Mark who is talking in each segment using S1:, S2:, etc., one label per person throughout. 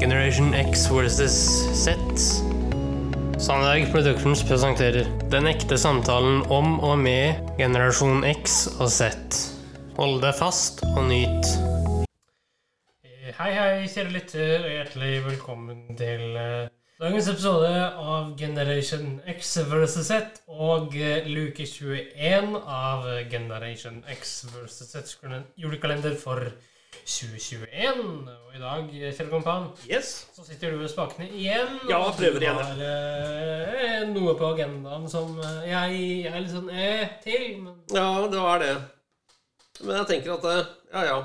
S1: Generation X versus Z. Sandberg Productions presenterer Den ekte samtalen om og med generasjon X og Z. Hold deg fast og nyt. Eh, Hei, hei, kjære lytter, og hjertelig velkommen til eh, dagens episode av Generation X versus Z og eh, luke 21 av Generation X versus Z julekalender for 2021. Og i dag, Kjell kompan,
S2: Yes.
S1: så sitter du ved spakene igjen.
S2: Ja,
S1: og
S2: prøver igjen,
S1: har eh, noe på agendaen som jeg, jeg er litt sånn eh til, men
S2: Ja, det var det. Men jeg tenker at eh, Ja, ja.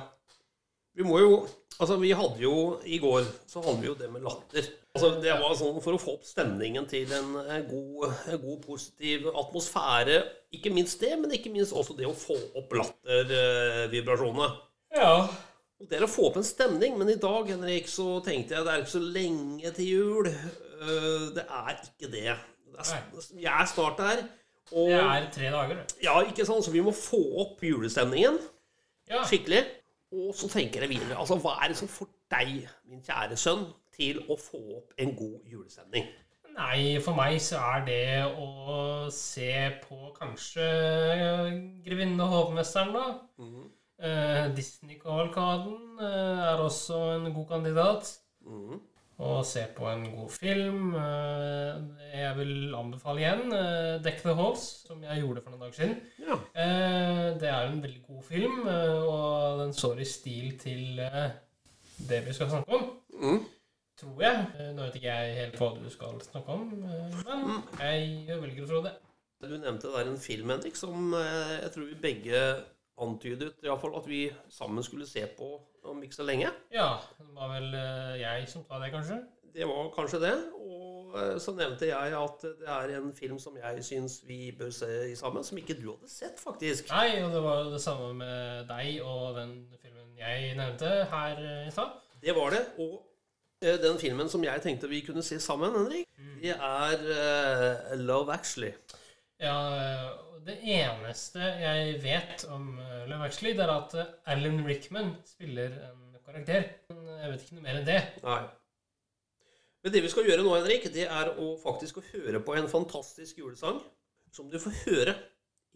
S2: Vi må jo Altså, vi hadde jo I går så hadde vi jo det med latter. Altså, Det var sånn for å få opp stemningen til en eh, god, en god positiv atmosfære. Ikke minst det, men ikke minst også det å få opp lattervibrasjonene.
S1: ja.
S2: Og det er å få opp en stemning, men i dag Henrik, så tenkte jeg det er ikke så lenge til jul. Eh, Det er ikke det. det er, jeg er snart der. Og,
S1: Det er tre dager.
S2: Ja, ikke sant? Så vi må få opp julestemningen
S1: Ja.
S2: skikkelig. Og så tenker jeg videre Altså, hva er det som får deg, min kjære sønn, til å få opp en god julestemning?
S1: Nei, for meg så er det å se på kanskje Grevinne Grevinnen og hovmesteren, da.
S2: Mhm.
S1: Eh, Disney-kavalkaden eh, er også en god kandidat.
S2: Mhm.
S1: Og se på en god film. Eh, jeg vil anbefale igjen eh, Deck the Halls, som jeg gjorde for noen dager siden.
S2: Ja.
S1: Eh, det er en veldig god film, eh, og den står i stil til eh, det vi skal snakke om.
S2: Mm.
S1: Tror jeg. Nå vet ikke jeg helt hva du skal snakke om, men jeg velger å tro det.
S2: Du nevnte der en film, Henrik, som jeg tror vi begge antydet i hvert fall at vi sammen skulle se på om ikke så lenge.
S1: Ja, det var vel eh, jeg som sa det, kanskje?
S2: Det var kanskje det. Og eh, så nevnte jeg at det er en film som jeg syns vi bør se i sammen, som ikke du hadde sett, faktisk.
S1: Nei, og det var jo det samme med deg og den filmen jeg nevnte her eh, i stad.
S2: Det var det. Og den filmen som jeg tenkte vi kunne se sammen, Henrik, det er uh, Love Actually.
S1: Ja, eh, det eneste jeg vet om eh, Love Actually, det er at eh, Alan Rickman spiller en karakter. Men jeg vet ikke noe mer enn det.
S2: Nei. Men det vi skal gjøre nå, Henrik, det er å faktisk å høre på en fantastisk julesang som du får høre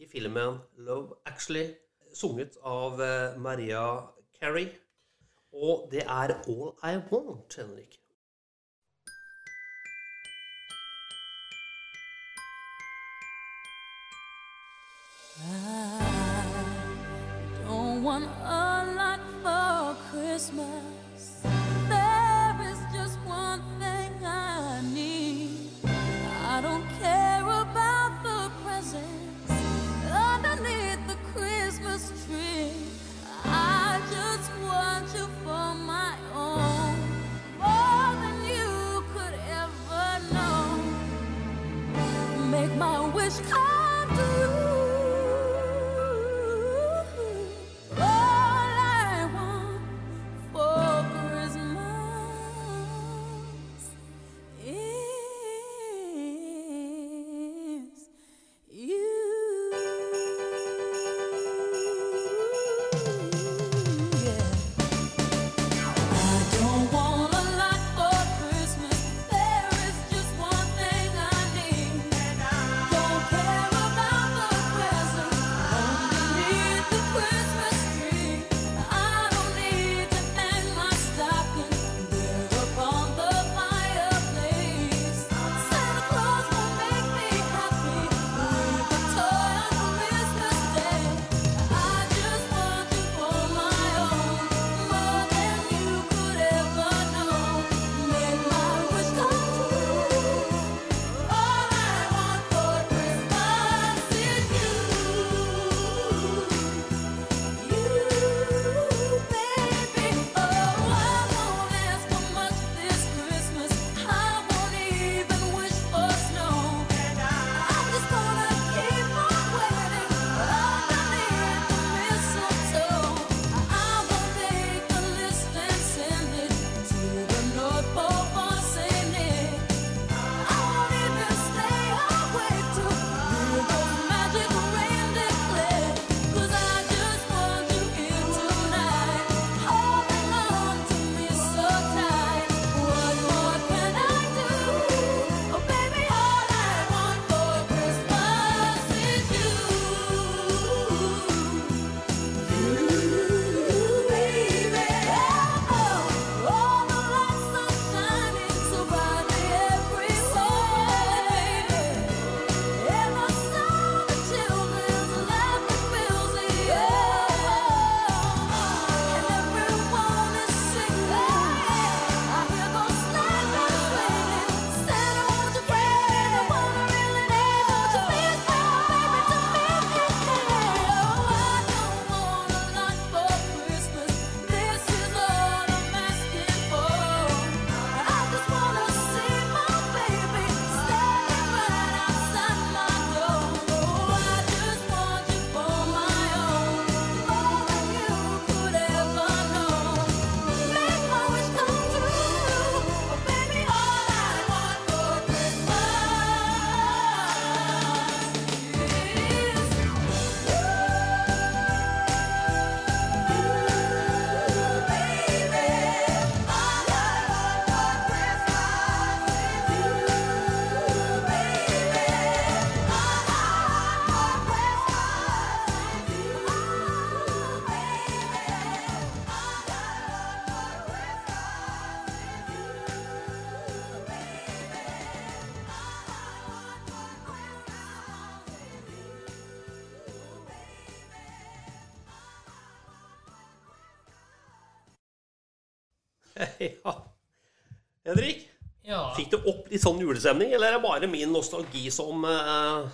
S2: i filmen Love Actually, sunget av eh, Maria Carey. Og det er All I Want, Henrik.
S3: I don't want a lot for Christmas.
S2: ja. Henrik?
S1: Ja.
S2: Fikk du opp litt sånn julestemning, eller er det bare min nostalgi som uh,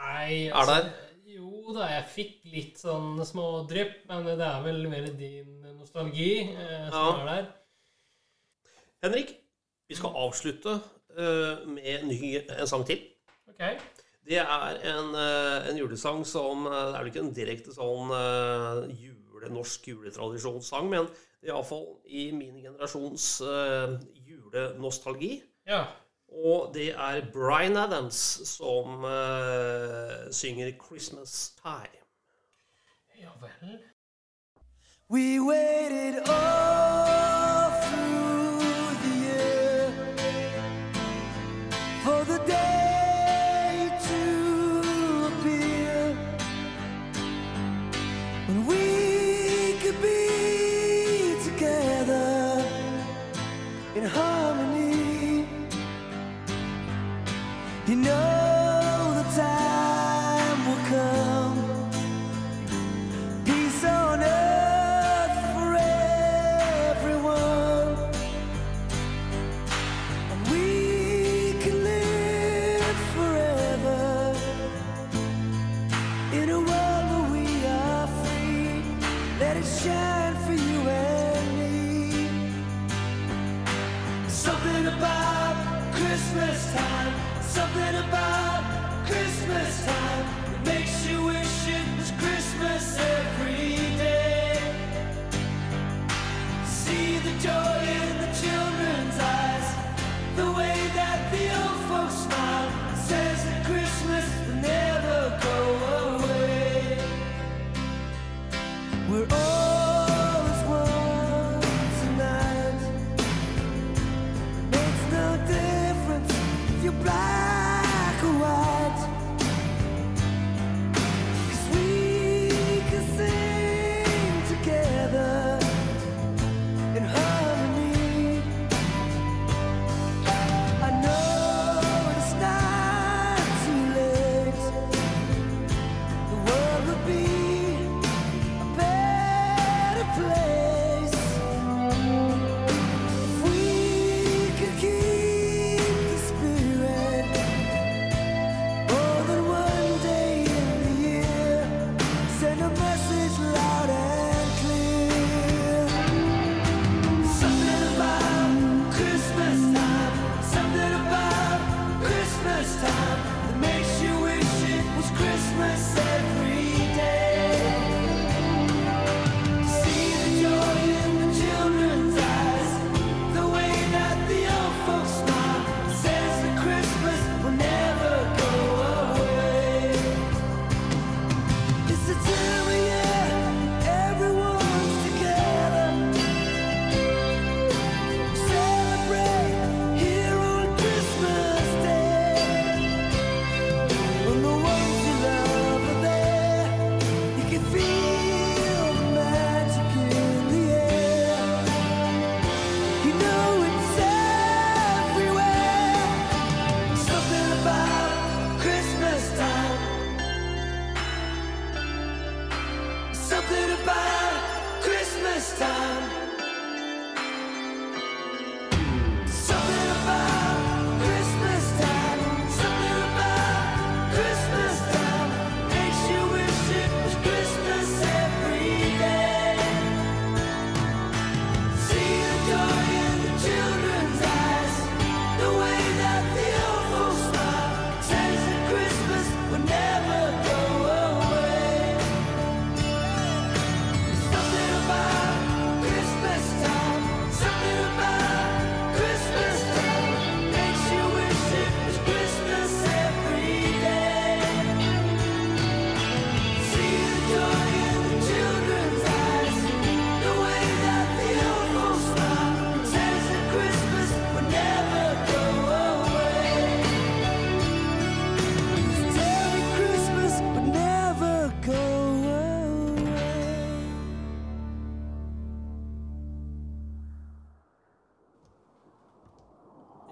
S1: Nei, altså, er
S2: der?
S1: Jo da, jeg fikk litt sånn små drypp, men det er vel mer din nostalgi uh, som
S2: ja.
S1: er der.
S2: Henrik, vi skal avslutte uh, med en ny en sang til.
S1: Okay.
S2: Det er en, en, julesang som Det er vel ikke en direkte sånn jule, norsk juletradisjonssang, men Iallfall i min generasjons uh, julenostalgi.
S1: Ja.
S2: Og det er Bryan Adams som uh, synger 'Christmas Time'.
S1: Ja vel.
S4: We waited all in harmony. You know the time will come. Peace on earth for everyone. And we can live forever in a world where we are free. Let it shine. Christmas time, something about Christmas time.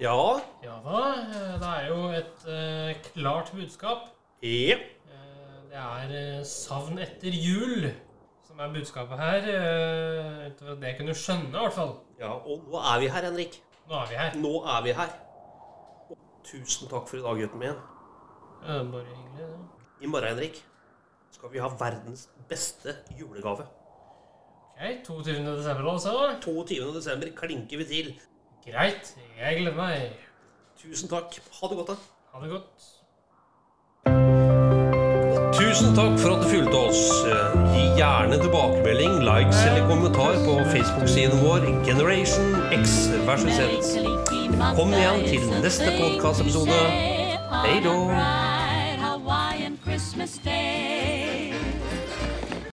S2: Ja.
S1: ja da. Eh, eh, eh, det er jo et uh, klart budskap.
S2: Yep.
S1: Uh, det er savn etter jul som er budskapet her. Utover at det kunne du skjønne, i hvert fall.
S2: Ja, og nå er vi her, Henrik.
S1: Nå er vi her.
S2: Nå er vi her. Og tusen takk for i dag, gutten min.
S1: Ja, bare hyggelig, det.
S2: I morgen, Henrik, skal vi ha verdens beste julegave.
S1: Ok, 22. desember, altså?
S2: 22. desember klinker vi til
S1: Greit, jeg gleder meg.
S2: Tusen takk. Ha det godt, da.
S1: Ha det godt.
S2: Tusen takk for at du fulgte oss. Gi gjerne tilbakemelding, likes eller kommentar på Facebook-siden vår Generation X versus Z.
S3: Kom igjen til neste podkastepisode.
S2: Hei då.